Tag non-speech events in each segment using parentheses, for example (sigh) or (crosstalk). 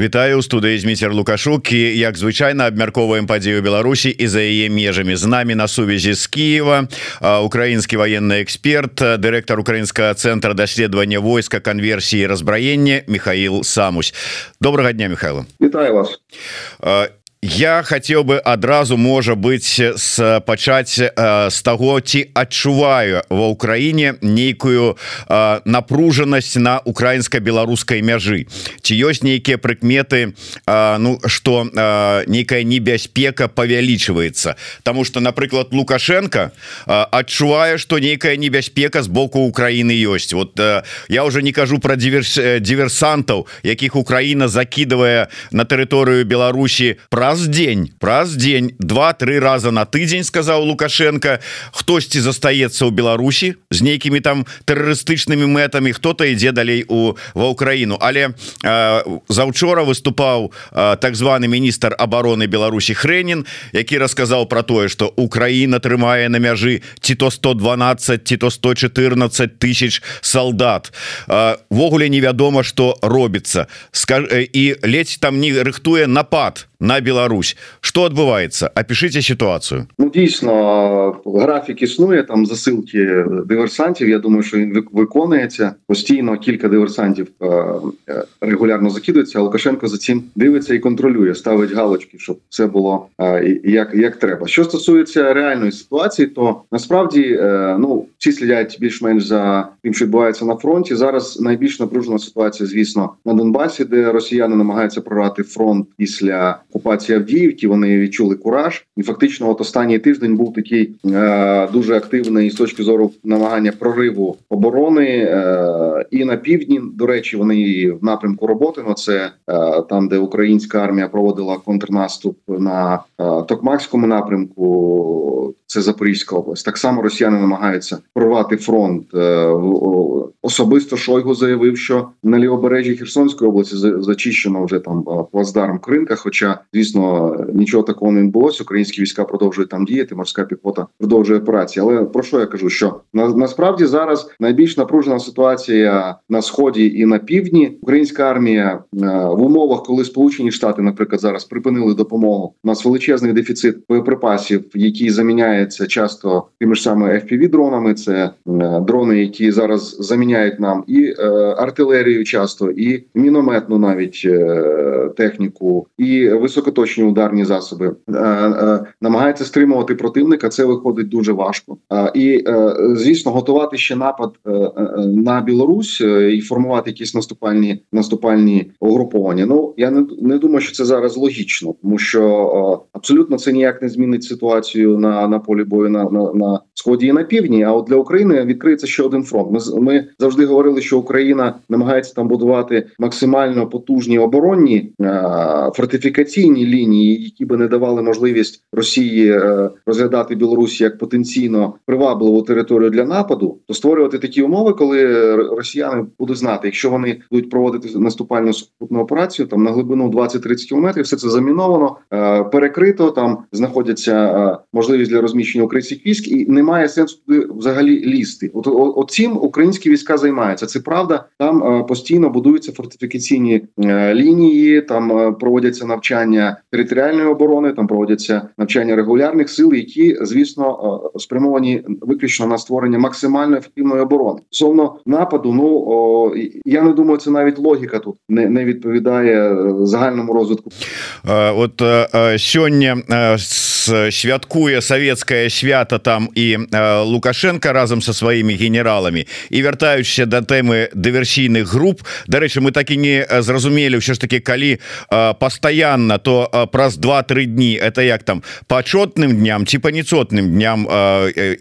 Вітаю у студыі зміцер лукашукі як звычайна абмярковаем падзею Беларусі і за яе межамі. З намі на сувязі з Киева украінскі военны эксперт дырэктар украінскага цэнтра даследавання войска канверсіі разбраення Михаил самусь. Добрага дня Михайло. Вітаю вас Я хотел бы адразу можа быть с пачаць э, с того ці адчуваю ва Украіне нейкую э, напружанасць на украінска-беларускай мяжы. Ці ёсць нейкія прыкметы э, Ну что э, нейкая небяспека павялічваецца? Таму что напрыклад лукашенко э, адчувае что нейкая небяспека з боку Украіны ёсць. Вот э, я уже не кажу про диверс диверсантаў якіх Украіна закидывае на тэрыторыю Беларусі про праз дзень праз дзень два-тры раза на тыдзень сказаў лукашенко хтосьці застаецца ў Беларусі з нейкімі там тэрарыстычнымі мэтамі хто-то ідзе далей у ва ўкраіну але э, заўчора выступаў э, так званы міністр обороны Беларусі хренін які расказаў про тое что Украіна трымае на мяжы ці то 112 ці то 114 тысяч солдат ввогуле невядома что робіцца. Скаж і ледзь там не рыхтуе напад на Беларусь. Что адбываецца опишите ситуацию. Ну дійсно графік існує там засилки диверсантів. Я думаю що він виконується. Постійно кілька диверсантів регулярно закидується. Лукашенко за цим дивиться і контролює ставить галочки щоб все було як як треба. Що стосується реальної ситуації то насправді ну всі слідять більш-менш за тим що відбувається на фронті. Зараз найбільш напружена ситуація звісно на Донбасі де росіяни намагаються прорвати фронт після окупації Авдіївки. Вони відчули кураж, і фактично, от останній тиждень був такий е, дуже активний з точки зору намагання прориву оборони е, і на півдні. До речі, вони в напрямку роботи. на це е, там, де українська армія проводила контрнаступ на е, Токмакському напрямку. Це Запорізька область. Так само росіяни намагаються прорвати фронт. Е, особисто Шойгу заявив, що на лівобережжі Херсонської області зачищено вже там е, плацдарм Кринка. Хоча звісно нічого такого не відбулося. Українські війська продовжують там діяти. Морська піхота продовжує операції. Але про що я кажу? Що на насправді зараз найбільш напружена ситуація на сході і на півдні. Українська армія е, в умовах, коли Сполучені Штати, наприклад, зараз припинили допомогу. У нас величезний дефіцит боєприпасів, які заміняються часто тими ж саме fpv дронами. Це е, дрони, які зараз заміняють нам і е, артилерію, часто, і мінометну навіть техніку, і високоточні ударні засоби е, е, намагається стримувати противника. Це виходить дуже важко. І е, звісно, готувати ще напад на Білорусь і формувати якісь наступальні наступальні угруповання. Ну я не не думаю, що це зараз логічно, тому що абсолютно це ніяк не змінить ситуацію на на полі бою на, на, на сході і на півдні. А от для України відкриється ще один фронт. Ми ми завжди говорили, що Україна намагається там будувати максимально потужні оборонні фортифікаційні лінії, які би не давали можливість Росії е, розглядати Білорусі як потенційно привабливу територію для нападу, то створювати такі умови, коли росіяни будуть знати, якщо вони будуть проводити наступальну сухопутну операцію там на глибину 20-30 кілометрів, все це заміновано, е, перекрито. Там знаходяться е, можливість для розміщення українських військ, і немає сенсу туди взагалі лізти. От, от цим українські війська займаються. Це правда. Там постійно будуються фортифікаційні лінії, там проводяться навчання територіальної оборони, там проводяться навчання регулярних сил, які звісно е, спрямовані виключно на створення максимально ефективної оборони. Стосовно нападу, ну о, я не думаю, це навіть логіка тут не не відповідає е, загальному розвитку. Е, от сьогодні святкуе савецкае свята там і лукашенко разам со сваімі генералами. І вяртаючыся да тэмы дыверсійных груп Дарэчы мы так і не зразумелі ўсё ж таки калі постоянно то праз два-тры дні это як там почетным дням ці па нецотным дням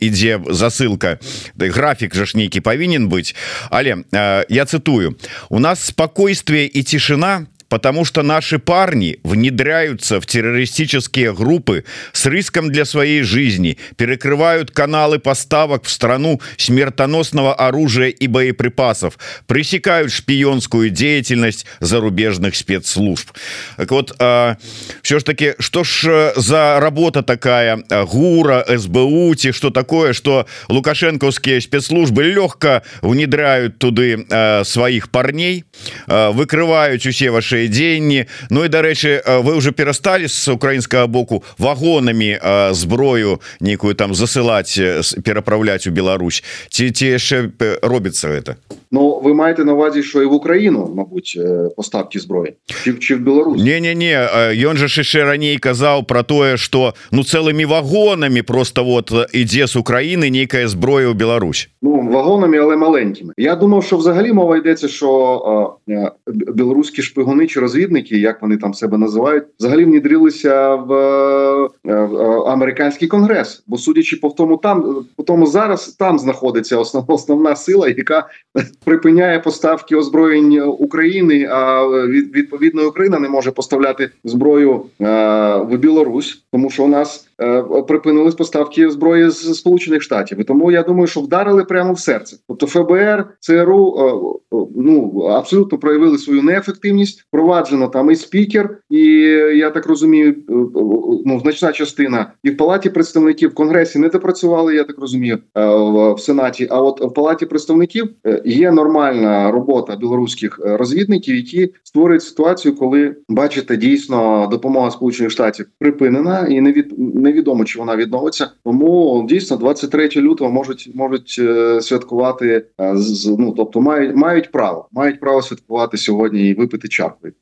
ідзе засылка. Графік жа ж нейкі павінен быць але я цытую у нас спокойствие і цішина потому что наши парни внедряются в террористические группы с риском для своей жизни, перекрывают каналы поставок в страну смертоносного оружия и боеприпасов, пресекают шпионскую деятельность зарубежных спецслужб. Так вот, э, все ж таки, что ж э, за работа такая ГУРа, СБУ, те, что такое, что лукашенковские спецслужбы легко внедряют туды э, своих парней, э, выкрывают все ваши іншыя дзеянні Ну і дарэчы вы уже перасталі з украінскага боку вагонамі зброю нейкую там засылаць перапраўляць у Беларусь ці ці яшчэ робіцца это Ну вы маєте на увазі що і в Україну мабуть поставки зброї чи, чи в Беларусь не не не ён же яшчэ раней казаў про тое что ну цэлымі вагонамі просто вот ідзе з Украины нейкая зброя ў Беларусь Ну вагонамі але маленькімі Я думав що взагалі мова йдеться що білоруські шпигуни чи розвідники як вони там себе називають взагалі внідрилися в, в американський конгрес бо судячи по тому там по тому зараз там знаходиться основна основна сила яка (laughs) припиняє поставки озброєнь України. А від, відповідно Україна не може поставляти зброю в Білорусь, тому що у нас припинились поставки зброї з Сполучених Штатів. І тому я думаю, що вдарили прямо в серце. Тобто ФБР, ЦРУ ну абсолютно проявили свою неефективність. Впроваджено там і спікер, і я так розумію, ну значна частина і в палаті представників в конгресі не допрацювали. Я так розумію, в сенаті. А от в палаті представників є нормальна робота білоруських е, розвідників, які створюють ситуацію, коли бачите, дійсно допомога сполучених штатів припинена, і невід, невідомо чи вона відновиться. Тому дійсно 23 лютого можуть можуть святкувати з ну тобто мають мають право, мають право святкувати сьогодні і випити чаркою.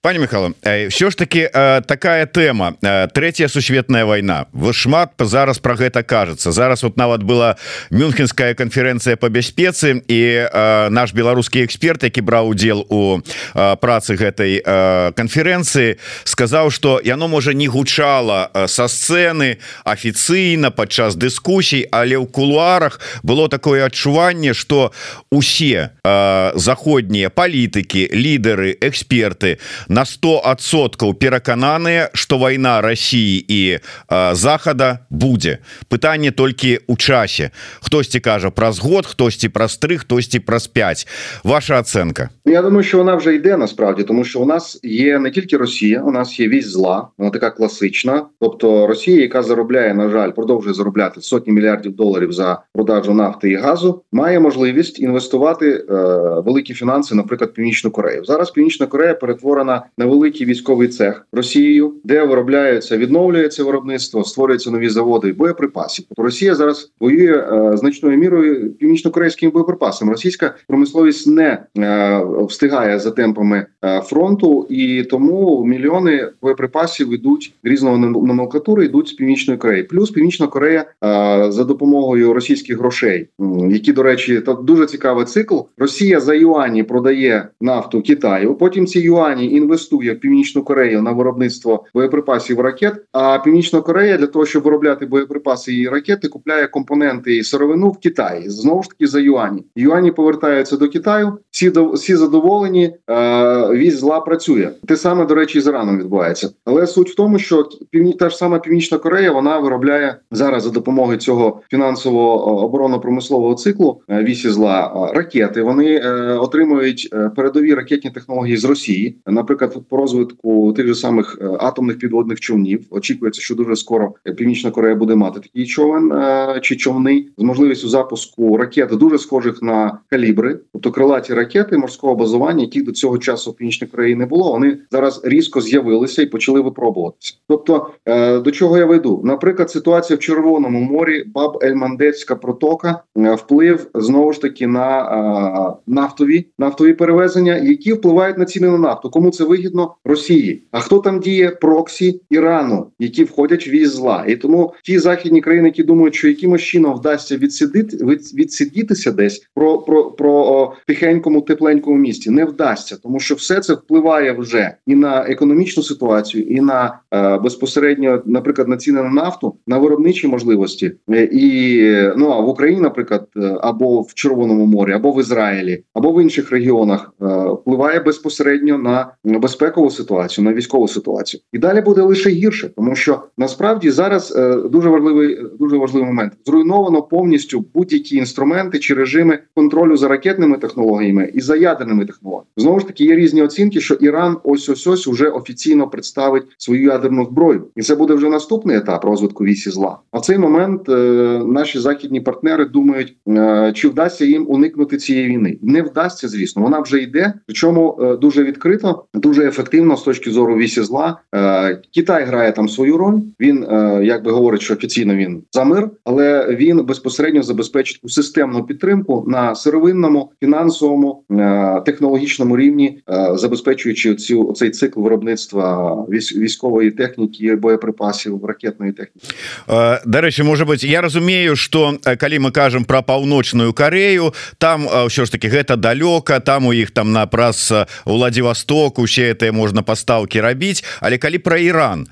Пані Михайло, все ж таки така тема третя сусветная война вы шмат зараз про гэта кажется зараз вот нават была мюнхенская конференция по бяспецы і э, наш беларускі эксперт які браў удзел у э, працы гэтай э, канферэнцыі сказаў что яно можа не гучала э, со сцены афіцыйна падчас дыскусій але ў кулуарах было такое адчуванне что усе э, заходнія палітыкі лідары эксперты на 100соткаў перакананыя что война России і э, захада будзе. Пытанне толькі у часе. Хтосьці кажа праз год хтосьці праз три хтосьці праз 5 ваша оценка ну, Я думаю, що вона вже йде насправді, тому що у нас є не тільки Росія, у нас є вісь зла, вона така класична. Тобто Росія, яка заробляє, на жаль, продовжує заробляти сотні мільярдів доларів за продажу нафти і газу, має можливість інвестувати е, великі фінанси, наприклад, Північну Корею. Зараз Північна Корея перетворена на великий військовий цех Росією, де виробляється, відновлюється виробництво, створюються нові заводи боєприпасів. Тобто Росія зараз воює е, значною мірою північно-корейськими боєприпасами. Російська промисловість не е, встигає за темпами е, фронту, і тому мільйони боєприпасів йдуть різного номенклатури, йдуть з північної Кореї. Плюс Північна Корея е, за допомогою російських грошей, які до речі, то дуже цікавий цикл. Росія за юані продає нафту Китаю. Потім ці юані інвестує в північну Корею на виробництво боєприпасів ракет. А Північна Корея для того, щоб виробляти боєприпаси і ракети, купляє компоненти і сировину в Китаї знову ж таки за юані. Юані повертаються до Китаю. Всі всі задоволені, е, вісь зла працює. Те саме до речі, з Іраном відбувається. Але суть в тому, що півні та ж сама Північна Корея вона виробляє зараз за допомогою цього фінансового оборонно-промислового циклу е, вісі зла е, ракети. Вони отримують передові ракетні технології з Росії, наприклад, по розвитку тих же самих атомних підводних човнів. Очікується, що дуже скоро Північна Корея буде мати такий човен чи човни з можливістю запуску ракет дуже схожих на калібри, тобто крилаті ракети морського базування, яких до цього часу в північній країні не було. Вони зараз різко з'явилися і почали випробуватися. Тобто е, до чого я веду? Наприклад, ситуація в Червоному морі, баб Ельмандецька протока, е, вплив знову ж таки на е, нафтові нафтові перевезення, які впливають на ціни на нафту. Кому це вигідно? Росії. А хто там діє проксі Ірану, які входять в віз зла? І тому ті західні країни, які думають, що якимось чином вдасться відсидити відсидітися десь про про про о, тихенькому тепленькому місті, не вдасться, тому що все це впливає вже і на економічну ситуацію, і на е, безпосередньо, наприклад, на ціни на нафту, на виробничі можливості, е, і ну а в Україні, наприклад, е, або в Червоному морі, або в Ізраїлі, або в інших регіонах е, впливає безпосередньо на безпекову ситуацію, на військову ситуацію, і далі буде лише гірше, тому що насправді зараз дуже важливий дуже важливий момент. Зруйновано повністю будь-які інструменти чи режими контролю за ракетними технологіями і за ядерними технологіями. Знову ж таки є різні оцінки, що Іран ось ось ось уже офіційно представить свою ядерну зброю, і це буде буде вже наступний етап розвитку вісі зла. А в цей момент е, наші західні партнери думають, е, чи вдасться їм уникнути цієї війни. Не вдасться, звісно, вона вже йде. Причому е, дуже відкрито, дуже ефективно з точки зору вісі зла. Е, Китай грає там свою роль. Він е, як би говорить, що офіційно він за мир, але він безпосередньо забезпечить у системну підтримку на сировинному, фінансовому, е, технологічному рівні, е, забезпечуючи цю цей цикл виробництва військової техніки, боєприпасів, ракетної техніки. Е, Дарэчы, можа быть я разумею что калі мы кажам про паўночную Корею там ўсё ж таки гэта далёка там у іх там на праз Владивосток усе это можна пастаўкі рабіць. Але калі про Іран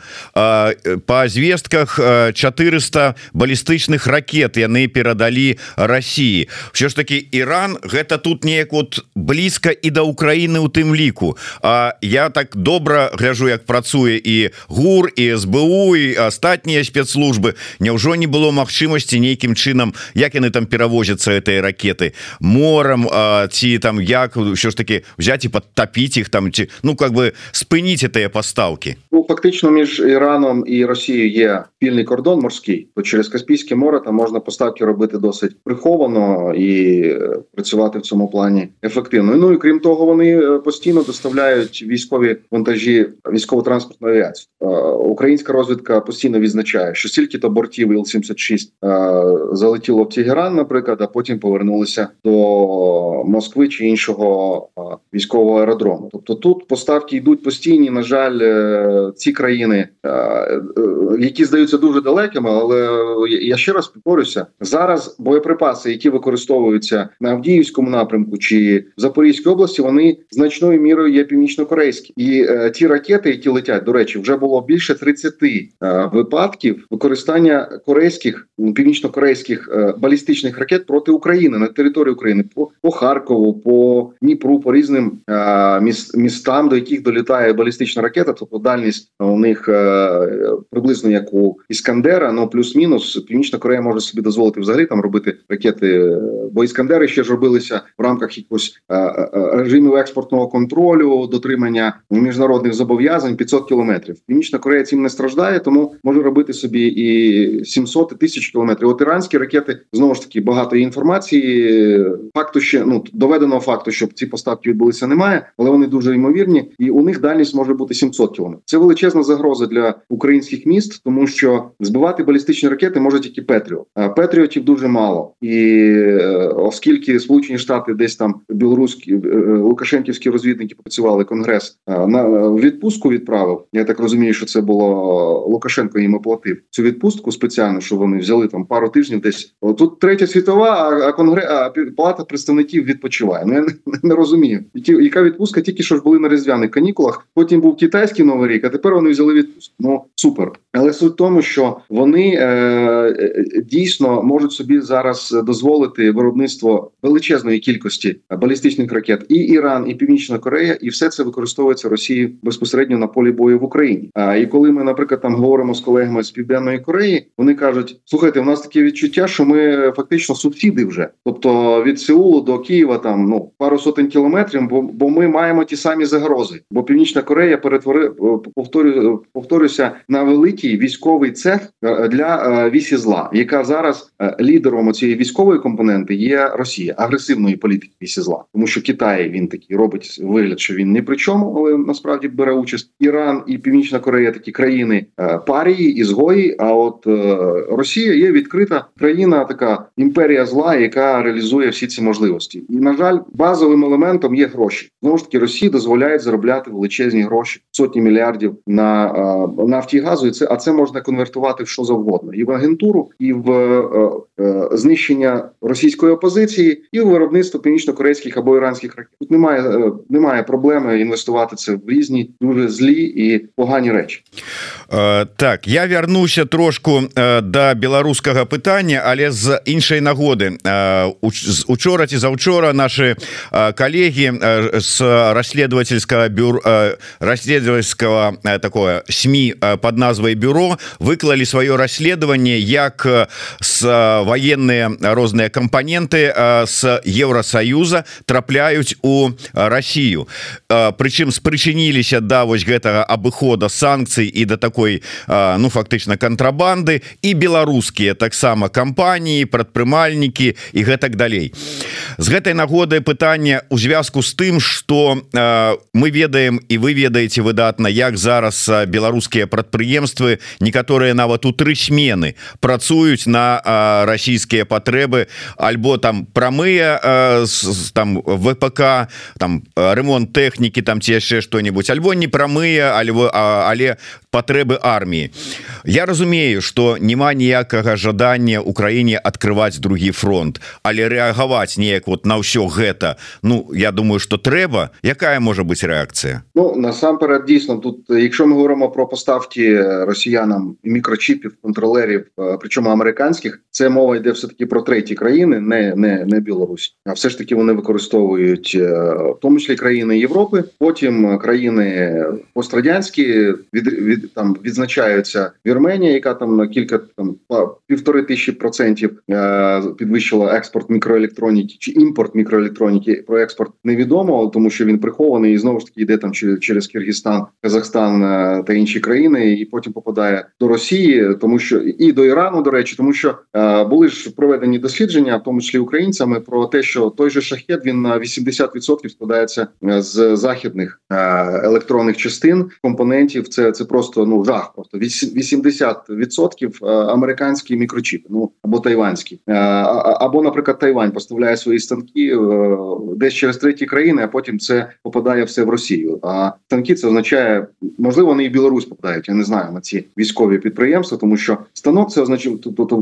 по звестках 400 балістычных ракет яны перадалі России все ж таки Іран гэта тут неяк вот блізка і да Украіны у тым ліку. А я так добра гляжу як працуе і гур і СБУ і астатнія спецслужбы Няўжо не было магчымасці нейкім чынам як яны там перавозяцца этой ракеты морам ці там як ўсё ж таки взять і подтапіць іх там ці ну как бы спыніць тыя пастаўкі ну, фактично між Іраном і Росією є спільний кордон морський то через Каспійське море там можна поставки робити досить приховано і працювати в цьому плані ефективно ну і крім того вони постійно доставляють військові вантажі військово-транспортної авіації українська розвідка постійно відзначає що стільки то бортів Іл-76 залетіло в Тегеран, наприклад, а потім повернулися до Москви чи іншого військового аеродрому. Тобто тут поставки йдуть постійні. На жаль, е, ці країни, е, е, які здаються дуже далекими, але я ще раз повторюся, зараз боєприпаси, які використовуються на Авдіївському напрямку чи в Запорізькій області, вони значною мірою є північно-корейські, і ті ракети, які летять, до речі, вже було більше 30 випадків використання корейських північно-корейських балістичних ракет проти України на території України по по Харкову, по Дніпру, по різним е, містам, до яких долітає балістична ракета. Тобто дальність у них е, приблизно як у Іскандера, ну плюс-мінус. Північна Корея може собі дозволити взагалі там робити ракети. Бо іскандери ще ж робилися в рамках якогось е, е, режимів експортного контролю, дотримання міжнародних зобов'язань 500 кілометрів. Північна Корея цим не страждає, тому може робити собі і 700 і тисяч кілометрів. От іранські ракети знову ж таки багато інформації. Факту ще ну доведеного факту, щоб ці поставки відбулися, немає, але вони дуже ймовірні, і у них дальність може бути 700 кілометрів. Це величезна загроза для українських міст, тому що збивати балістичні ракети може тільки Петріот. А Петріотів дуже мало, і е, оскільки Сполучені Штати десь там білоруські е, е, Лукашенківські розвідники працювали конгрес на відпустку відправив. Я так розумію, що це було Лукашенко їм оплатив цю відпустку спеціально, що вони взяли там пару тижнів десь тут третя світова, а конгрес а палата представників відпочиває. Ну я не, (laughs) не розумію, яка відпустка тільки що ж були на різдвяних канікулах. Потім був китайський новий рік, а тепер вони взяли відпустку. Ну супер. Але суть в тому, що вони е, е, дійсно можуть собі зараз дозволити виробництво величезної кількості балістичних ракет, і Іран, і Північна Корея, і все це використовується Росією безпосередньо на полі бою в Україні. А і коли ми, наприклад, там говоримо з колегами з південної Кореї, вони кажуть: слухайте, у нас таке відчуття, що ми фактично субсіди вже, тобто від Сеулу до Києва, там ну пару сотень кілометрів, бо бо ми маємо ті самі загрози. Бо Північна Корея перетвори повторю, повторюся на великий військовий цех е, для е, вісі зла, яка зараз е, лідером цієї військової компоненти є Росія, агресивної політики вісі зла, тому що Китай він такий робить вигляд, що він не при чому, але насправді бере участь. Іран і Північна Корея такі країни парії ізгої. А от Росія є відкрита країна, така імперія зла, яка реалізує всі ці можливості. І на жаль, базовим елементом є гроші. Знову ж таки, Росії дозволяють заробляти величезні гроші, сотні мільярдів на нафті і газу. І це а це можна конвертувати в що завгодно, і в агентуру, і в е, е, знищення російської опозиції, і в виробництво північно-корейських або іранських ракет. Тут немає е, немає проблеми інвестувати це в різні дуже злі і погані речі. Е, так я вярнуся трошку е, до беларускага пытання але з іншай нагоды. Е, учора ці заўчора наши коллеги с расследовательского бюро расследовательского такое сми под назвай бюро выклали свое расследование як с военные розныя компоненты с евросоюза трапляюць у Россию прычым спрычыніліся да вось гэтага абыхода санкцый і до такой такой ну фактычна кантрабанды і беларускія таксама кампаніі прадпрымальнікі і гэтак далей. З гэтай нагодай пытання у звязку з тым что мы ведаем і вы ведаеце выдатна як зараз беларускія прадпрыемствы некаторыя нават у тры смены працуюць на расійскія патрэбы альбо там прамыя там ВПК там ремонт тэхнікі там ці яшчэ что-нибудь альбо не прамыя альбо але патрэбы армії Я разумею что няма ніякага жадання Украіне открываць другі фронт але рэагаваць неяк вот на ўсё гэта Ну я думаю что трэба якая можа быть реакція Ну насамперед дійсно тут якщо ми говоримо про поставки росіянам мікрочіпів контролерів причому американських це мова йде все таки про треті країни не не не Білорусь а все ж таки вони використовують в тому числі країни Європи потім країни пострадянські від, від там відзначаються Вірменія, яка там на кілька там півтори тисячі процентів е, підвищила експорт мікроелектроніки чи імпорт мікроелектроніки. Про експорт невідомо, тому що він прихований і знову ж таки йде там через Киргизстан, Казахстан е, та інші країни, і потім попадає до Росії, тому що і до Ірану, до речі, тому що е, були ж проведені дослідження, в тому числі українцями, про те, що той же шахет він на 80% складається з західних електронних частин компонентів. Це це просто ну жах. Просто 80% американські мікрочіпи, ну або тайванські, або, наприклад, Тайвань поставляє свої станки е, десь через треті країни, а потім це попадає все в Росію. А станки це означає, можливо, вони і Білорусь попадають. Я не знаю на ці військові підприємства, тому що станок це означає тобто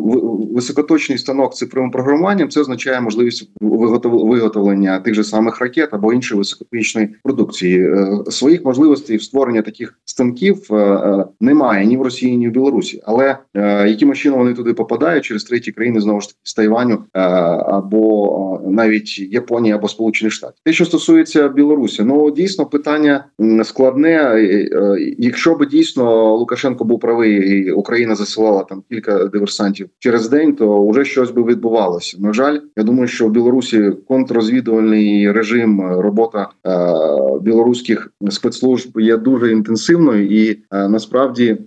високоточний станок цифровим програмуванням. Це означає можливість виготовлення тих же самих ракет або іншої високоточної продукції е, своїх можливостей в створення таких станків е, немає ні в Росії, ні в Білорусі, але е, яким чином вони туди попадають через треті країни знову ж таки з Тайваню е, або е, навіть Японії або Сполучених Штатів. Те, що стосується Білорусі, ну дійсно питання складне. Е, е, якщо би дійсно Лукашенко був правий, і Україна засилала там кілька диверсантів через день, то вже щось би відбувалося. На жаль, я думаю, що в Білорусі контррозвідувальний режим робота е, білоруських спецслужб є дуже інтенсивною і е, насправді е,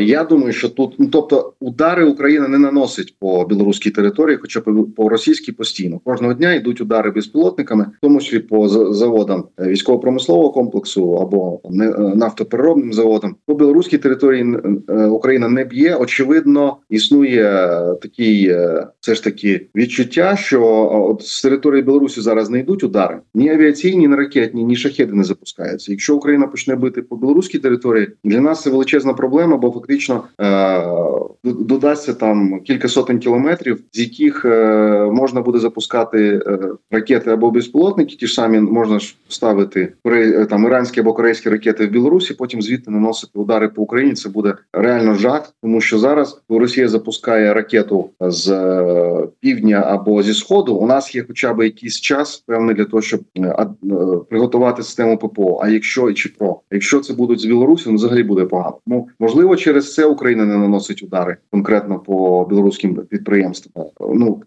я думаю, що тут ну тобто удари Україна не наносить по білоруській території, хоча по російській постійно кожного дня йдуть удари безпілотниками, в тому числі по заводам військово-промислового комплексу або нафтопереробним заводам. По білоруській території Україна не б'є. Очевидно, існує такий все ж таки відчуття, що от з території Білорусі зараз не йдуть удари ні авіаційні, ні ракетні, ні шахеди не запускаються. Якщо Україна почне бити по білоруській території, для нас це величезна проблема, бо фактично е, додасться там кілька сотень кілометрів, з яких е, можна буде запускати е, ракети або безпілотники. Ті ж самі можна ж ставити е, там іранські або корейські ракети в Білорусі. Потім звідти наносити удари по Україні. Це буде реально жах, тому що зараз Росія запускає ракету з е, півдня або зі сходу. У нас є, хоча б якийсь час певний для того, щоб е, е, приготувати систему ППО. А якщо і чи про якщо це будуть з Білорусі, ну взагалі буде погано. Ну можливо, через це Україна не наносить удари конкретно по білоруським підприємствам. Ну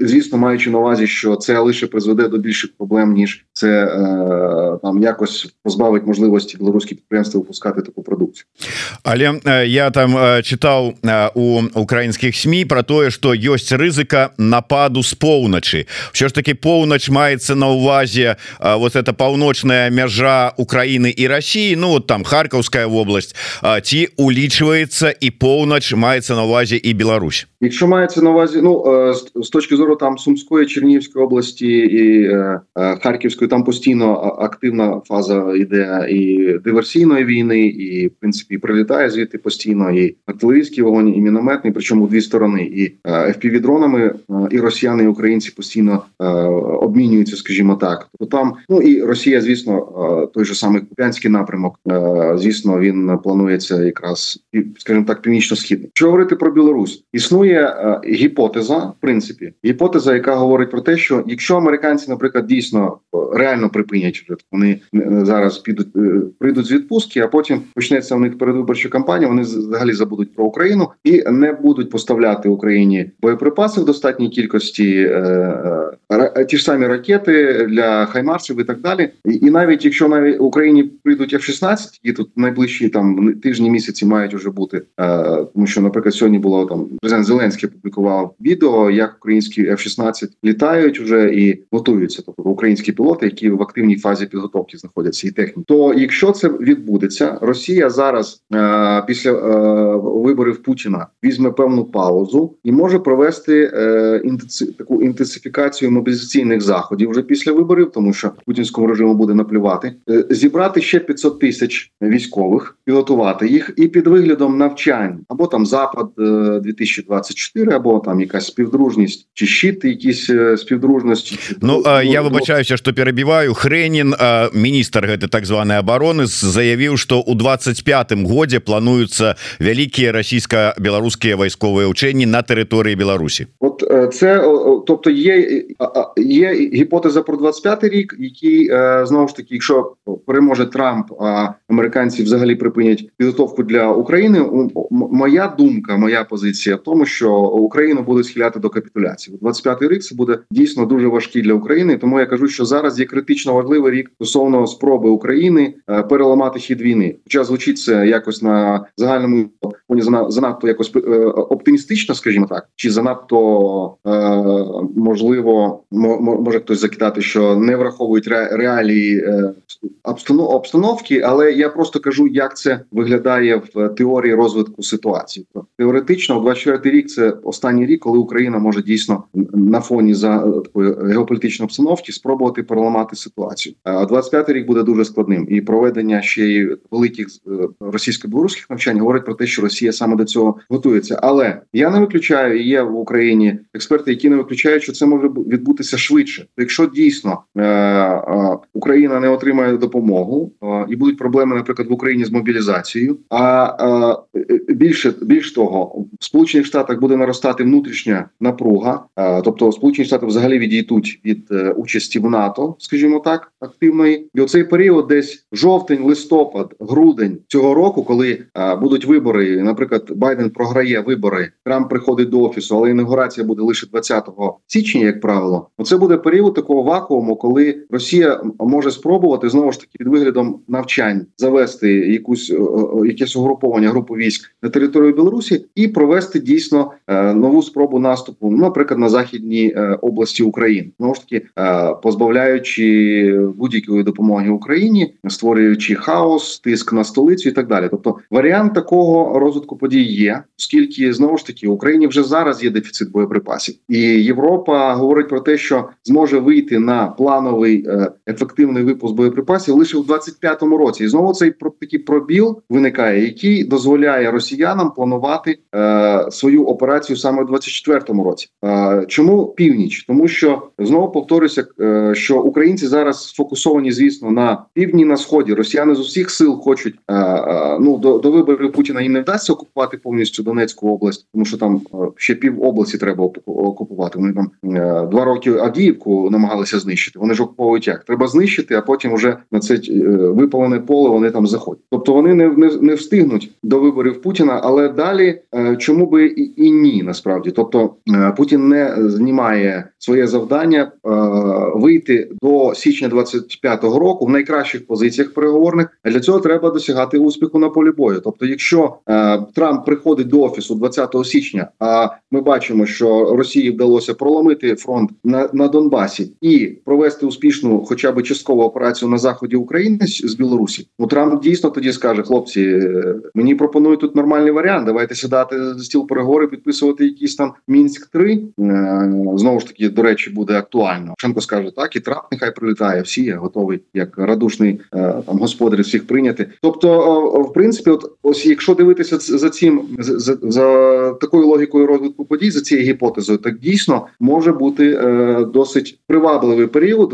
звісно, маючи на увазі, що це лише призведе до більших проблем ніж це е, там якось позбавить можливості білоруські підприємства випускати таку продукцію. Але е, я там е, читав е, у українських СМІ про те, що є ризика нападу з поўначы що ж таки поўнач маецца на увазе э, вот это паўночная мяжа Украины і России Ну вот там Харкаўская область ці улічваецца і поўнач маецца на увазе і Беларусь Якщо мається на увазі, ну з точки зору там Сумської, Чернігівської області і е, Харківської, там постійно активна фаза йде і диверсійної війни, і в принципі прилітає звідти постійно і артилерійський вогонь, і мінометний, причому дві сторони, і fpv дронами і росіяни, і українці постійно обмінюються, скажімо так. Тобто там ну і Росія, звісно, той же самий Куп'янський напрямок, звісно, він планується якраз скажімо так, північно-східний. Що говорити про Білорусь? Існує е, гіпотеза, в принципі, гіпотеза, яка говорить про те, що якщо американці, наприклад, дійсно е, реально припинять вони е, зараз підуть прийдуть з відпустки, а потім почнеться у них передвиборча кампанія. Вони взагалі забудуть про Україну і не будуть поставляти Україні боєприпаси в достатній кількості, ті ж самі ракети для хаймарсів і так далі. І навіть якщо навіть Україні прийдуть F-16, які тут найближчі там тижні місяці мають вже бути, тому що, наприклад, сьогодні було там президент Зеленський публікував відео, як українські F-16 літають вже і готуються. Тобто українські пілоти, які в активній фазі підготовки знаходяться, і техніки. То якщо це відбудеться, Росія зараз після виборів Путіна візьме певну паузу і може провести таку інтенсифікацію мобілізаційних заходів вже після виборів, тому що путінському режиму буде наплювати, е, зібрати ще 500 тисяч військових, підготувати їх і під виглядом навчань або там запад 2024, е, або там якась співдружність чи щит, якісь співдружності. Ну а я вибачаюся, що перебіваю Хренін, міністр гэты так званой обороны заявіў, што у 25 годзе плануюцца вялікія расійска-беларускія вайсковыя ўчэнні на тэрыторыі Беларусі. От це тобто є є гіпотеза про 25 рік, який знову ж таки, якщо переможе Трамп, а американці взагалі припинять підготовку для України. Моя думка, моя позиція в тому, що Україну буде схиляти до капітуляції. 25-й рік це буде дійсно дуже важкий для України. Тому я кажу, що зараз є критично важливий рік стосовно спроби України переламати хід війни. Хоча звучить це якось на загальному фоні занадто якось оптимістично, скажімо так, чи занадто можливо може хтось закидати, що не враховують реалії е, обстановки, але я просто кажу, як це виглядає в теорії розвитку ситуації. Теоретично, 24 рік це останній рік, коли Україна може дійсно на фоні за такої геополітичної обстановки спробувати переламати ситуацію. А 25 рік буде дуже складним, і проведення ще й великих е, російсько-білоруських навчань говорить про те, що Росія саме до цього готується. Але я не виключаю, є в Україні експерти, які не виключають, що це може відбутися швидше. Якщо дійсно е, Україна не отримає допомогу і будуть проблеми, наприклад, в Україні з мобілізацією. А більше більш того, в Сполучених Штатах буде наростати внутрішня напруга, тобто Сполучені Штати взагалі відійдуть від е, участі в НАТО, скажімо так, активної, і оцей період, десь жовтень, листопад, грудень цього року, коли будуть вибори, наприклад, Байден програє вибори, Трамп приходить до офісу, але інаугурація буде лише 20 січня, як правило, оце буде період такого вакууму, коли Росія може спробувати знову ж таки під виглядом навчань завести якусь е, е, якесь угруповання групу військ на територію Білорусі і провести дійсно е, нову спробу наступу, наприклад, на західній області України, знову ж таки позбавляючи будь-якої допомоги Україні, створюючи хаос, тиск на столицю і так далі. Тобто варіант такого розвитку подій є, оскільки знову ж таки в Україні вже зараз є дефіцит боєприпасів, і Європа говорить про те, що зможе вийти на плановий ефективний випуск боєприпасів лише у 25-му році. І знову цей такий пробіл виникає, який дозволяє росіянам планувати е, свою операцію саме у 24-му році. Е, чому північ? Тому що знову повторюся, е, що українці зараз сфокусовані, звісно, на півдні на сході. Росіяни з усіх сил хочуть е, е, ну до, до виборів Путіна їм не вдасться окупувати повністю Донецьку область, тому що там е, ще пів області треба окупувати. Вони там е, два роки Авдіївку намагалися знищити. Вони ж окуповують як треба знищити, а потім вже на це е, випалене поле вони там заходять. Тобто вони не не, не встигнуть до виборів Путіна, але далі е, чому би і, і ні, насправді, тобто е, Путін не знімає своє завдання вийти до січня 25-го року в найкращих позиціях переговорних. Для цього треба досягати успіху на полі бою. Тобто, якщо Трамп приходить до офісу 20 січня, а ми бачимо, що Росії вдалося проломити фронт на, на Донбасі і провести успішну, хоча б часткову операцію на заході України з Білорусі, ну Трамп дійсно тоді скаже: хлопці, е, мені пропонують тут нормальний варіант. Давайте сідати за стіл переговори, підписувати якісь там мінськ 3 е, знову ж таки, до речі, буде актуально. Шенко скаже так, і Трамп нехай прилітає. Всі я готовий як радушний е, там господар всіх прийняти. Тобто, в принципі, от ось якщо дивитися за цим за, за такою логікою розвитку подій, за цією гіпотезою, так дійсно може бути досить привабливий період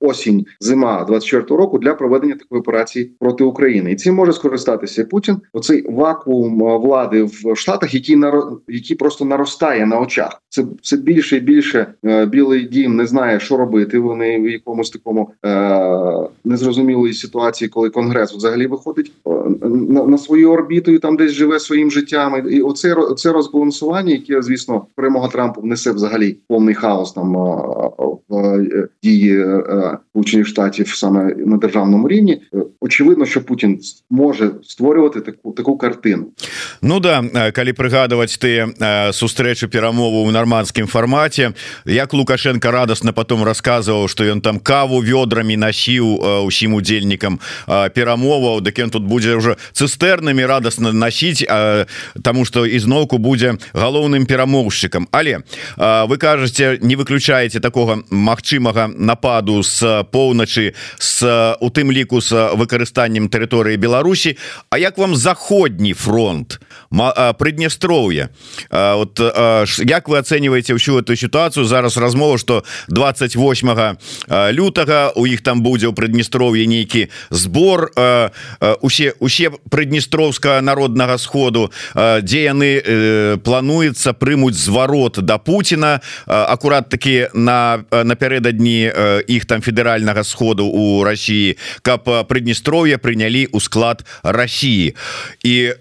осінь зима 24 року для проведення такої операції проти України, і цим може скористатися Путін. Оцей вакуум е, влади в Штатах, який наро... який просто наростає на очах. Це це більше і більше е, білий дім не знає, що робити. Вони в якомусь такому е, незрозумілої ситуації, коли конгрес взагалі виходить е, на, на свою орбіту і там десь живе своїм життям. І оце це розбалансування, яке звісно перемога Трампа внесе взагалі повний хаос там в дії Сполучених Штатів саме на державному рівні. Очевидно, що Путін може створювати таку таку картину. Ну да калі прыгадываць ты сустрэчу перамову ў нарманскім фармаце як лукашенко радостно потом рассказываў что ён там каву вёдрамі насіў усім удзельнікам перамоваў дык ён тут будзе уже цыстэрнамі радостно насіць тому что ізноўку будзе галоўным перамоўшчыкам. Але вы кажаце не выключаеце такого магчымага нападу с поўначы с у тым ліку с выкарыстаннем тэрыторыі Беларусі. А як вам заходні фронт прыднестроўя вот як вы оцениваете ўсю эту ситуацию зараз размова что 28 лютага у іх там будзе ў прыднестроўе нейкі збор. Усе усе прыднестроўска народнага сходу дзе яны плануецца прымуць зварот до Путина? Акурат таки на напярэдадні іх там федэральнага сходу у России каб прыднестроўе прынялі ў склад России. І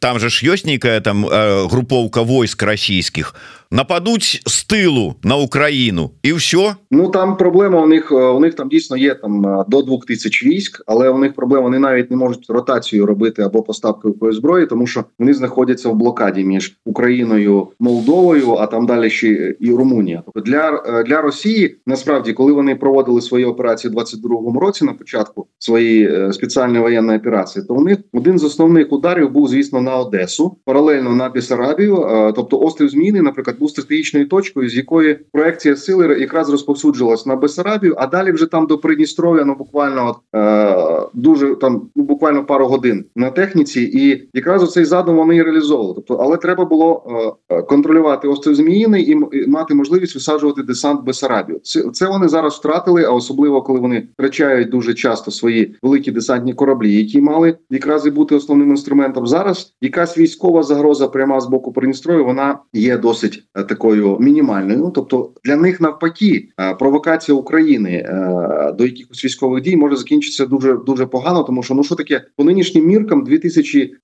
там же ж ёсць нейкая там групоўка войск расійскіх нападуть з тылу на Україну і все Ну там проблема у них у них там дійсно є там до двох тисяч військ, але у них проблема вони навіть не можуть ротацію робити або поставкою якоїсь зброї, тому що вони знаходяться в блокаді між Україною Молдовою, а там далі ще і Румунія. Тобто для для Росії насправді, коли вони проводили свої операції у 22-му році, на початку своєї спеціальної воєнної операції, то у них один з основних ударів був звісно на Одесу, паралельно на Бісарабію, тобто острів Зміни, наприклад був стратегічною точкою, з якої проекція сили якраз розповсюджилась на Бесарабію, а далі вже там до Придністров'я, ну буквально е, дуже там ну буквально пару годин на техніці, і якраз оцей задум вони і реалізовували. Тобто, але треба було е, контролювати острів Зміїний і, і мати можливість висаджувати десант Бесарабію. Це це вони зараз втратили, а особливо коли вони втрачають дуже часто свої великі десантні кораблі, які мали якраз і бути основним інструментом. Зараз якась військова загроза пряма з боку Придністров'я, вона є досить такою мінімальною. Ну, тобто для них навпаки е, провокація України е, до якихось військових дій може закінчитися дуже дуже погано, тому що ну що таке по нинішнім міркам 2000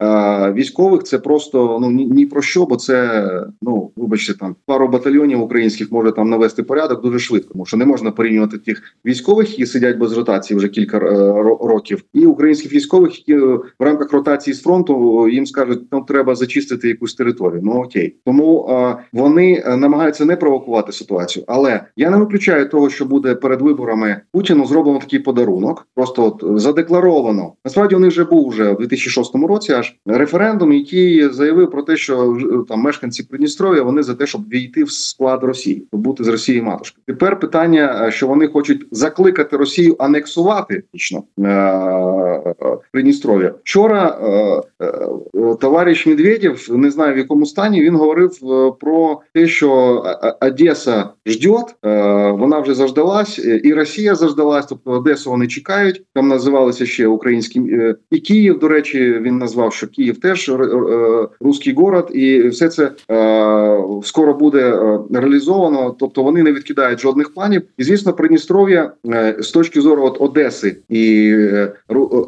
військових це просто ну ні, про що, бо це ну вибачте, там пару батальйонів українських може там навести порядок дуже швидко, тому що не можна порівнювати тих військових, які сидять без ротації вже кілька років, і українських військових, які в рамках ротації з фронту їм скажуть, нам треба зачистити якусь територію. Ну окей, тому вони вони е, намагаються не провокувати ситуацію, але я не виключаю того, що буде перед виборами Путіну зроблено такий подарунок. Просто от задекларовано. Насправді у них вже був вже в 2006 році аж референдум, який заявив про те, що там мешканці Придністров'я вони за те, щоб війти в склад Росії, бути з Росії матушки. Тепер питання, е, що вони хочуть закликати Росію анексувати фактично е, Придністров'я. Вчора товариш Медведєв, не знаю в якому стані він говорив про те, що Одеса ждет, вона вже заждалась, і Росія заждалась. Тобто Одесу вони чекають. Там називалися ще українські е, і Київ. До речі, він назвав, що Київ теж е, руський город, і все це е, скоро буде реалізовано. Тобто вони не відкидають жодних планів. І звісно, Придністров'я з точки зору от Одеси і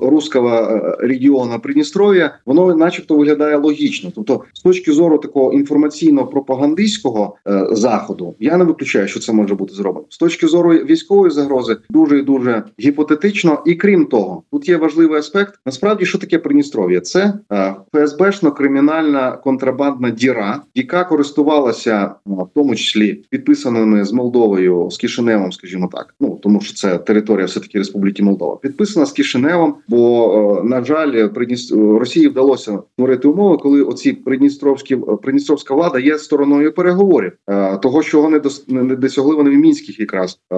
руського регіону Придністров'я, воно, начебто, виглядає логічно. Тобто, з точки зору такого інформаційно пропагандистського російського е, заходу я не виключаю, що це може бути зроблено з точки зору військової загрози. Дуже і дуже гіпотетично. І крім того, тут є важливий аспект. Насправді, що таке Придністров'я? Це е, ФСБшно кримінальна контрабандна діра, яка користувалася в тому числі підписаними з Молдовою з Кишиневом, скажімо так. Ну тому що це територія все таки Республіки Молдова. Підписана з Кишиневом, бо е, на жаль, Придніст... Росії вдалося створити умови, коли оці придністровські придністровська влада є стороною переговорів е, того, що вони не досягли вони в мінських, якраз е,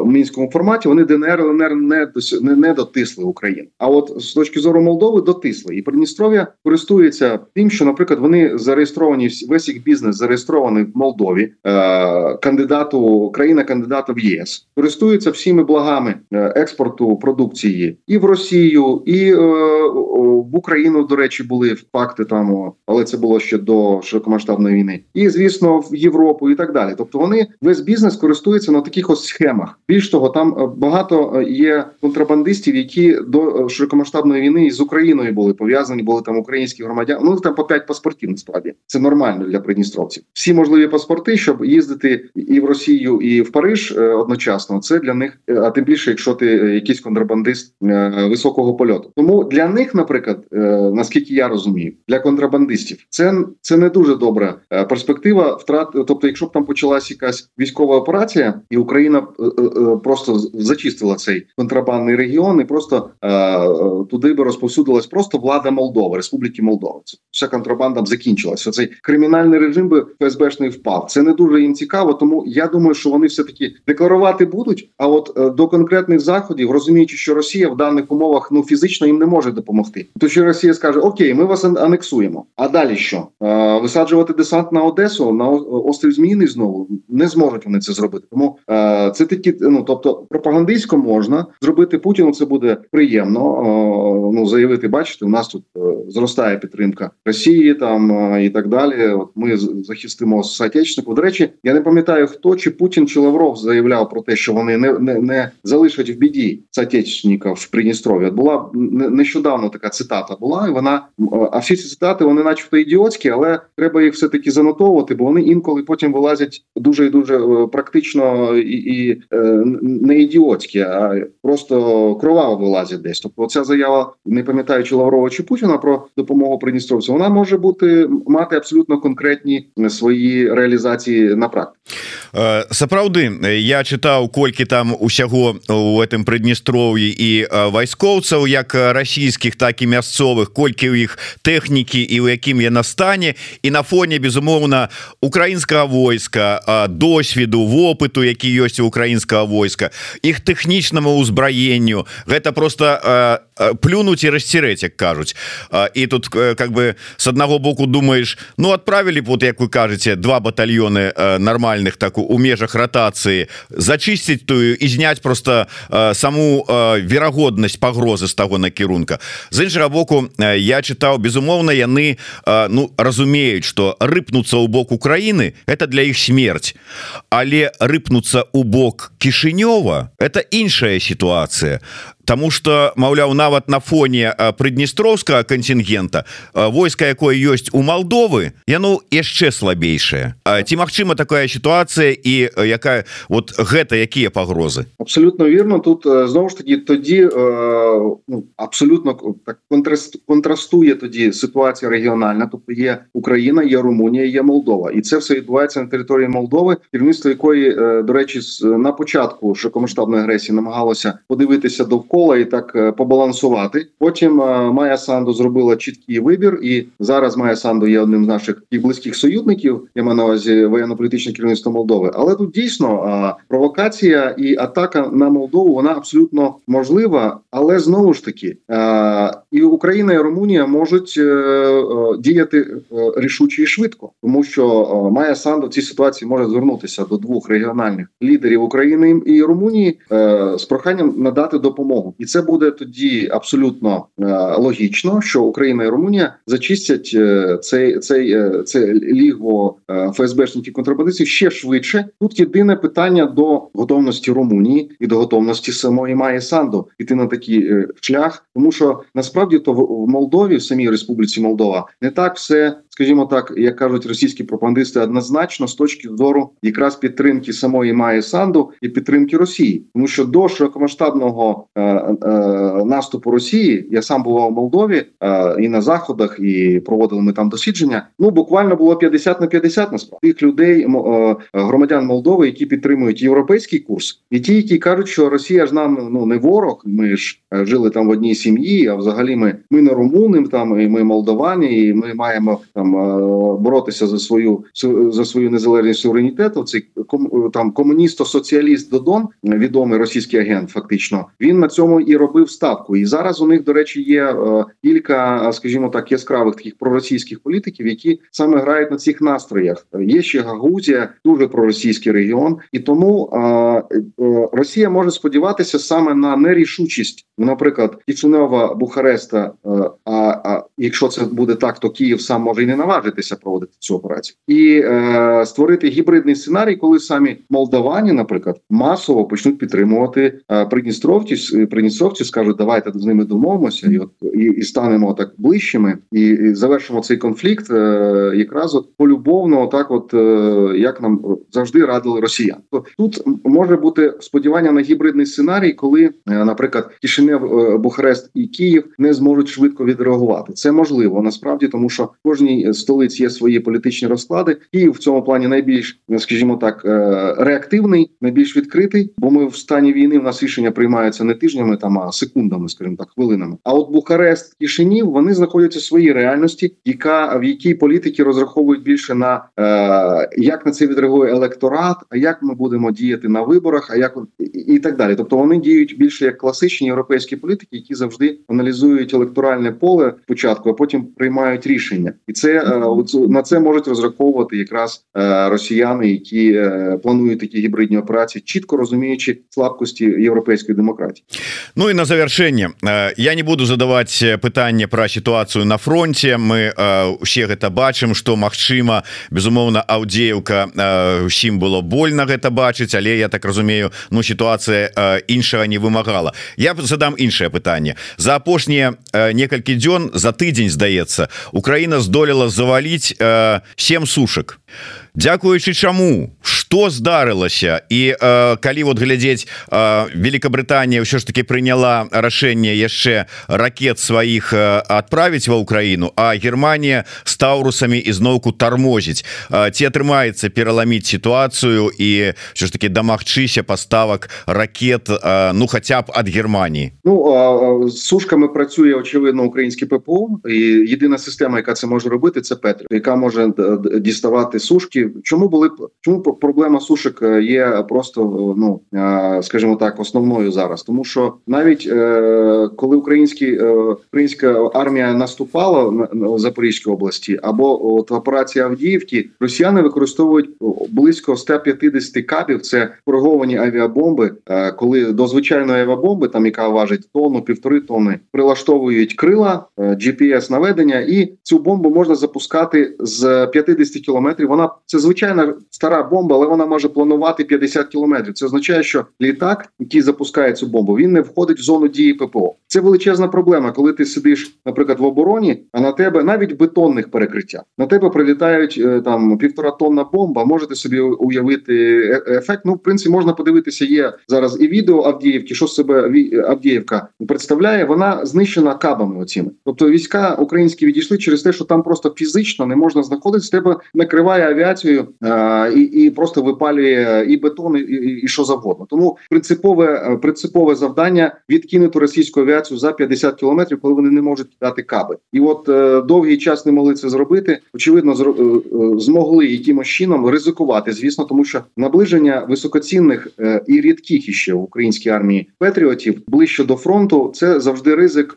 в мінському форматі. Вони ДНР ЛНР не не, не дотисли Україну. А от з точки зору Молдови дотисли і Придністров'я користується тим, що, наприклад, вони зареєстровані весь їх бізнес зареєстрований в Молдові, е, кандидату країна кандидата в ЄС користуються всіми благами експорту продукції і в Росію, і в Україну. До речі, були факти там, але це було ще до широкомасштабної війни. І звісно навмисно в Європу і так далі. Тобто вони весь бізнес користується на таких ось схемах. Більш того, там багато є контрабандистів, які до широкомасштабної війни з Україною були пов'язані, були там українські громадяни. Ну там по п'ять паспортів. Насправді це нормально для придністровців. Всі можливі паспорти, щоб їздити і в Росію, і в Париж одночасно. Це для них, а тим більше, якщо ти якийсь контрабандист високого польоту. Тому для них, наприклад, наскільки я розумію, для контрабандистів це це не дуже добра перспектива. Втрат, тобто, якщо б там почалась якась військова операція, і Україна просто зачистила цей контрабандний регіон, і просто туди би розповсюдилась просто влада Молдови, Республіки Молдова. Це вся контрабанда б закінчилася. Цей кримінальний режим би ФСБшний впав. Це не дуже їм цікаво. Тому я думаю, що вони все таки декларувати будуть. А от е, до конкретних заходів, розуміючи, що Росія в даних умовах ну фізично їм не може допомогти. То що Росія скаже: Окей, ми вас анексуємо. А далі що е, висаджувати десант на Одесу на острів Зміїний знову не зможуть вони це зробити. Тому е, це такі, ну тобто пропагандистсько можна зробити Путіну. Це буде приємно. Ну заявити, бачите, у нас тут зростає підтримка Росії там і так далі. От ми захистимо соотечественників. До речі, я не пам'ятаю хто чи Путін чи Лавров заявляв про те, що вони не не, не залишать в біді соотечественників в Придністров'ї. Була нещодавно така цитата була, і вона а всі ці цитати вони, начебто, ідіотські, але треба їх все таки занотовувати, бо вони інколи потім вилазять дуже і дуже е, практично і, і е, не ідіотські, а просто кроваво вилазять десь. Тобто, ця заява, не пам'ятаючи Лаврова чи Путіна про допомогу Придністровцю, вона може бути мати абсолютно конкретні свої реалізації на практиці. Е, сапраўды я чытаў колькі там усяго у этом прыднестроўі і вайскоўцаў як расійскіх так і мясцовых колькі ў іх тэхнікі і ў якім яна стане і на фоне безумоўна украінскага войска досведу вопыту які ёсць у украінскага войска іх тэхнічнаму ўзбраенню. Гэта просто плюнуть і расцерэць як кажуць. І тут как бы с аднаго боку думаешь ну отправілі вот як вы кажаце два батальёны нормальных так у межах ротацыі зачысціць тую і зняць просто саму верагоднасць пагрозы з таго накірунка. З іншага боку я чытаў безумоўна яны ну разумеюць что рыпнуцца ў бок Украіны это для іх смерть але рыпнуцца у бок кішынёва это іншая сітуацыя Таму что маўляў нават на фоне прыднестровскага контингента войска якое ёсць у Молдовы яно яшчэ слабейшае. Ці Мачыма такая сітуацыя і якая вот гэта якія пагрозы? Абсолютно вірно тут зноwu ж таки тоді ну, абсолютно так контрастує тоді ситуація регіональна. Тобто є Україна є Румунія є Молдова. І це все відбувається на території Молдови керівництво якої до речі на початку широкомасштабної агресії намагалося подивитися довкола кола і так е, побалансувати. Потім е, Майя Санду зробила чіткий вибір, і зараз Майя Санду є одним з наших і близьких союзників. Я маю на увазі воєнно-політичне керівництво Молдови. Але тут дійсно провокація і атака на Молдову вона абсолютно можлива, але знову ж таки і Україна і Румунія можуть е, діяти рішуче і швидко, тому що Майя Санду в цій ситуації може звернутися до двох регіональних лідерів України і Румунії з проханням надати допомогу. І це буде тоді абсолютно е, логічно, що Україна і Румунія зачистять е, цей цей е, це лігво ФСБшників контрабандистів ще швидше. Тут єдине питання до готовності Румунії і до готовності самої Майї Санду піти на такий шлях, тому що насправді то в Молдові, в самій Республіці Молдова, не так все скажімо так, як кажуть російські пропагандисти, однозначно з точки зору якраз підтримки самої Майї Санду і підтримки Росії, тому що до широкомасштабного е, е, наступу Росії я сам бував у Молдові е, і на заходах, і проводили ми там дослідження. Ну буквально було 50 на 50 насправді тих людей, е, громадян Молдови, які підтримують європейський курс, і ті, які кажуть, що Росія ж нам ну не ворог. Ми ж е, жили там в одній сім'ї. А взагалі, ми ми не румуни, там і ми молдовані, і ми маємо там там е, боротися за свою за свою незалежність суверенітету. Цей там комуністо-соціаліст Додон, відомий російський агент, фактично він на цьому і робив ставку. І зараз у них, до речі, є е, кілька, скажімо так, яскравих таких проросійських політиків, які саме грають на цих настроях. Є ще Гагузія, дуже проросійський регіон, і тому е, Росія може сподіватися саме на нерішучість, наприклад, Кишинева, Бухареста, а, якщо це буде так, то Київ сам може і не наважитися проводити цю операцію, і е, створити гібридний сценарій, коли самі молдавані, наприклад, масово почнуть підтримувати е, придністровці, придністровці скажуть, давайте з ними домовимося, і от і, і станемо так ближчими, і, і завершимо цей конфлікт, е, якраз от полюбовно, так, от е, як нам завжди радили росіян. То тут може бути сподівання на гібридний сценарій, коли, е, наприклад, Кишинев, е, Бухарест і Київ не зможуть швидко відреагувати. Це можливо насправді, тому що в кожній столиці є свої політичні розклади. Київ в цьому плані найбільш, скажімо так, е, реактивний, найбільш відкритий, бо ми в стані війни в нас рішення приймаються не тижнями, там а секундами, скажімо так, хвилинами. А от Бухарест Кишинів вони знаходяться в своїй реальності, яка в якій політики розраховують більше на е, як на це відреагує електорат, а як ми будемо діяти на виборах, а як і так далі. Тобто вони діють більше як класичні європейські політики, які завжди аналізують електоральне поле спочатку, а потім приймають рішення, і це на це можуть розраховувати якраз росіяни, які планують такі гібридні операції, чітко розуміючи слабкості європейської демократії. Ну і на завершэнне я не буду задаваць пытанне про сітуацыю на фронте мы усе гэта бачым что Мачыма безумоўна аўдзеўка усім было больно гэта бачыць але я так разумею Ну сітуацыя іншага не вымагала я задам іншае пытанне за апошнія некалькі дзён за тыдзень здаецца Украіна здолела заваліць 7 сушак Дякуючы чаму что здарылася і э, калі вот глядзець э, Великабрытанія ўсё ж таки прыняла рашэнне яшчэ ракет сваіх э, адправіць ва Украіну а Германія с таурусамі ізноўку тармозіць. Э, ці атрымаецца пераламіць сітуацыю і все ж таки дамагчыся поставак ракет э, ну хотя б ад Германії Ну з сушками працює очевидно українське ППО і єдина система, яка це може робити, це Петрі, яка може діставати сушки. Чому були чому проблема сушок е, є просто ну е, скажімо так, основною зараз, тому що навіть е, коли українські українська армія наступала на Запорізькій області, або от операція Авдіївки, росіяни використовують близько 150 кабів. Це кориговані авіабомби, коли до звичайної авіабомби, там яка важить тонну півтори тонни, прилаштовують крила GPS наведення, і цю бомбу можна запускати з 50 кілометрів. Вона це звичайна стара бомба, але вона може планувати 50 кілометрів. Це означає, що літак, який запускає цю бомбу, він не входить в зону дії ППО. Це величезна проблема, коли ти сидиш, наприклад, в обороні, а на тебе навіть бетонних перекриття на тебе прилітають е, там півтора тонна бомба. Можете собі уявити е, ефект. Ну, в принципі, можна подивитися. Є зараз і відео Авдіївки, що себе Авдіївка представляє. Вона знищена кабами. Оціми, тобто війська українські відійшли через те, що там просто фізично не можна знаходитися. Тебе накриває авіацією а, і і просто випалює і бетон, і, і, і що завгодно. Тому принципове принципове завдання відкинути російську авіацію за 50 кілометрів, коли вони не можуть дати каби. І от е, довгий час не могли це зробити. Очевидно, зро, е, е, змогли якимось чином ризикувати. Звісно, тому що наближення високоцінних е, і рідких іще в українській армії патріотів ближче до фронту. Це завжди ризик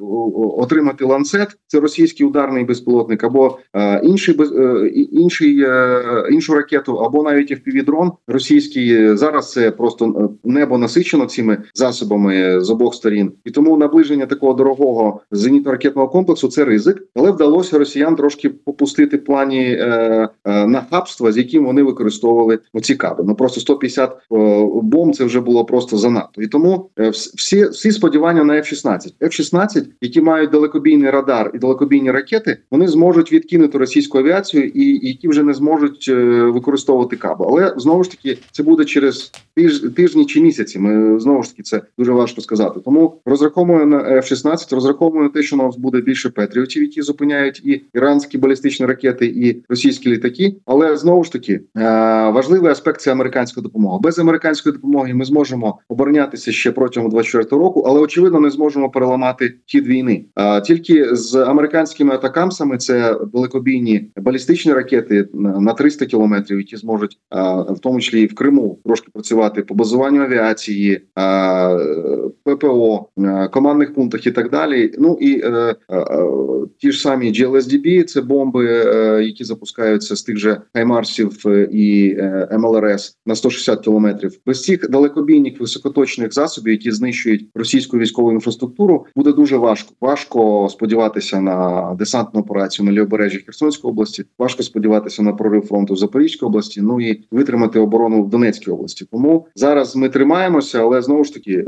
отримати ланцет. Це російський ударний безпілотник або е, інший без е, інший е, іншу ракету, або навіть FPV-дрон російський. Зараз це просто небо насичено цими засобами з обох сторін, і тому наближення такого дорогого зенітно-ракетного комплексу це ризик, але вдалося росіян трошки попустити плані е, е, нахабства, з яким вони використовували ці каби. Ну просто 150 е, бомб це вже було просто занадто. І тому е, всі всі сподівання на F-16. F-16, які мають далекобійний радар і далекобійні ракети, вони зможуть відкинути російську авіацію, і які вже не зможуть е, використовувати каби. Але знову ж таки це буде через тиж, тижні чи місяці. Ми знову ж таки це дуже важко сказати. Тому розраховуємо на F-16, розраховуємо на те, що у нас буде більше патріотів, які зупиняють і іранські балістичні ракети, і російські літаки. Але знову ж таки важливий аспект це американська допомога. Без американської допомоги ми зможемо оборонятися ще протягом 24 року, але очевидно не зможемо переламати хід війни. А тільки з американськими атакамсами це далекобійні балістичні ракети на 300 кілометрів, які зможуть в тому числі і в Криму трошки працювати по базуванню авіації, ППО, командних пунктах і так далі. Ну і ті ж самі GLSDB, це бомби, які запускаються з тих же Хаймарсів і МЛРС на 160 кілометрів. Без цих далекобійних високоточних засобів, які знищують російську військову інфраструктуру, буде дуже важко. Важко сподіватися на десантну операцію на лівобережжі Херсонської області. Важко сподіватися на прорив фронту в Запорізькій області. Ну і витримати оборону в Донецькій області. Тому зараз ми тримаємося, але знову ж таки е,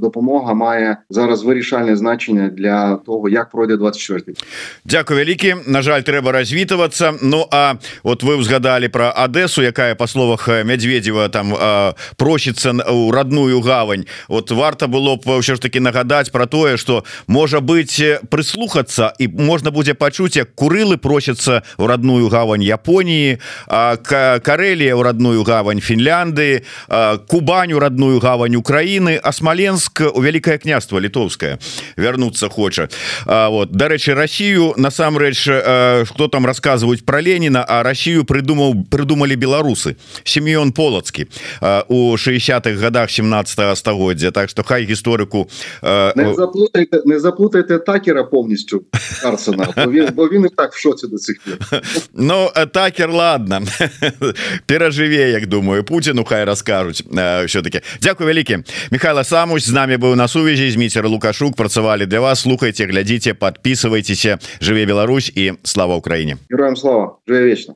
допомога має зараз вирішальне значення для того, як пройде 24-й. Дякую вялікі. На жаль, треба развітвацца. Ну а от вы узгадали про Одесу, якая по словах Медведева там э, просится у родную гавань. Вот варта было б ўсё ж таки нагадать про тое, что можа быть прислухаться і можна будзе пачуць як курылы просятся в родную гавань Японии Карелия у родную гавань Фінлянды Кубань у родную гавань Украины а Смоленск у Великое княство літовское вернуться хоча вот дарэчы Россию насамрэч кто там рассказываюць про Ленина а Россию придумал придумали беларусы Семён полацкі у 60-х годах 17 стагоддзя Так что хай гісторыку не заплутайте не заплутайте такера повністю Карсона бо він, бо він і так в шоці до цих пір Ну такер ладно (laughs) перажыве як думаю Путину хай раскажуць все-таки Дякую вялікі Михайло самусь з нами быў на сувязі зміцер лукашук працавалі для вас. Слухайте глядзіце подписывайтеся жыве Беларусь і слава Украіне Героям слава. Жыве вечна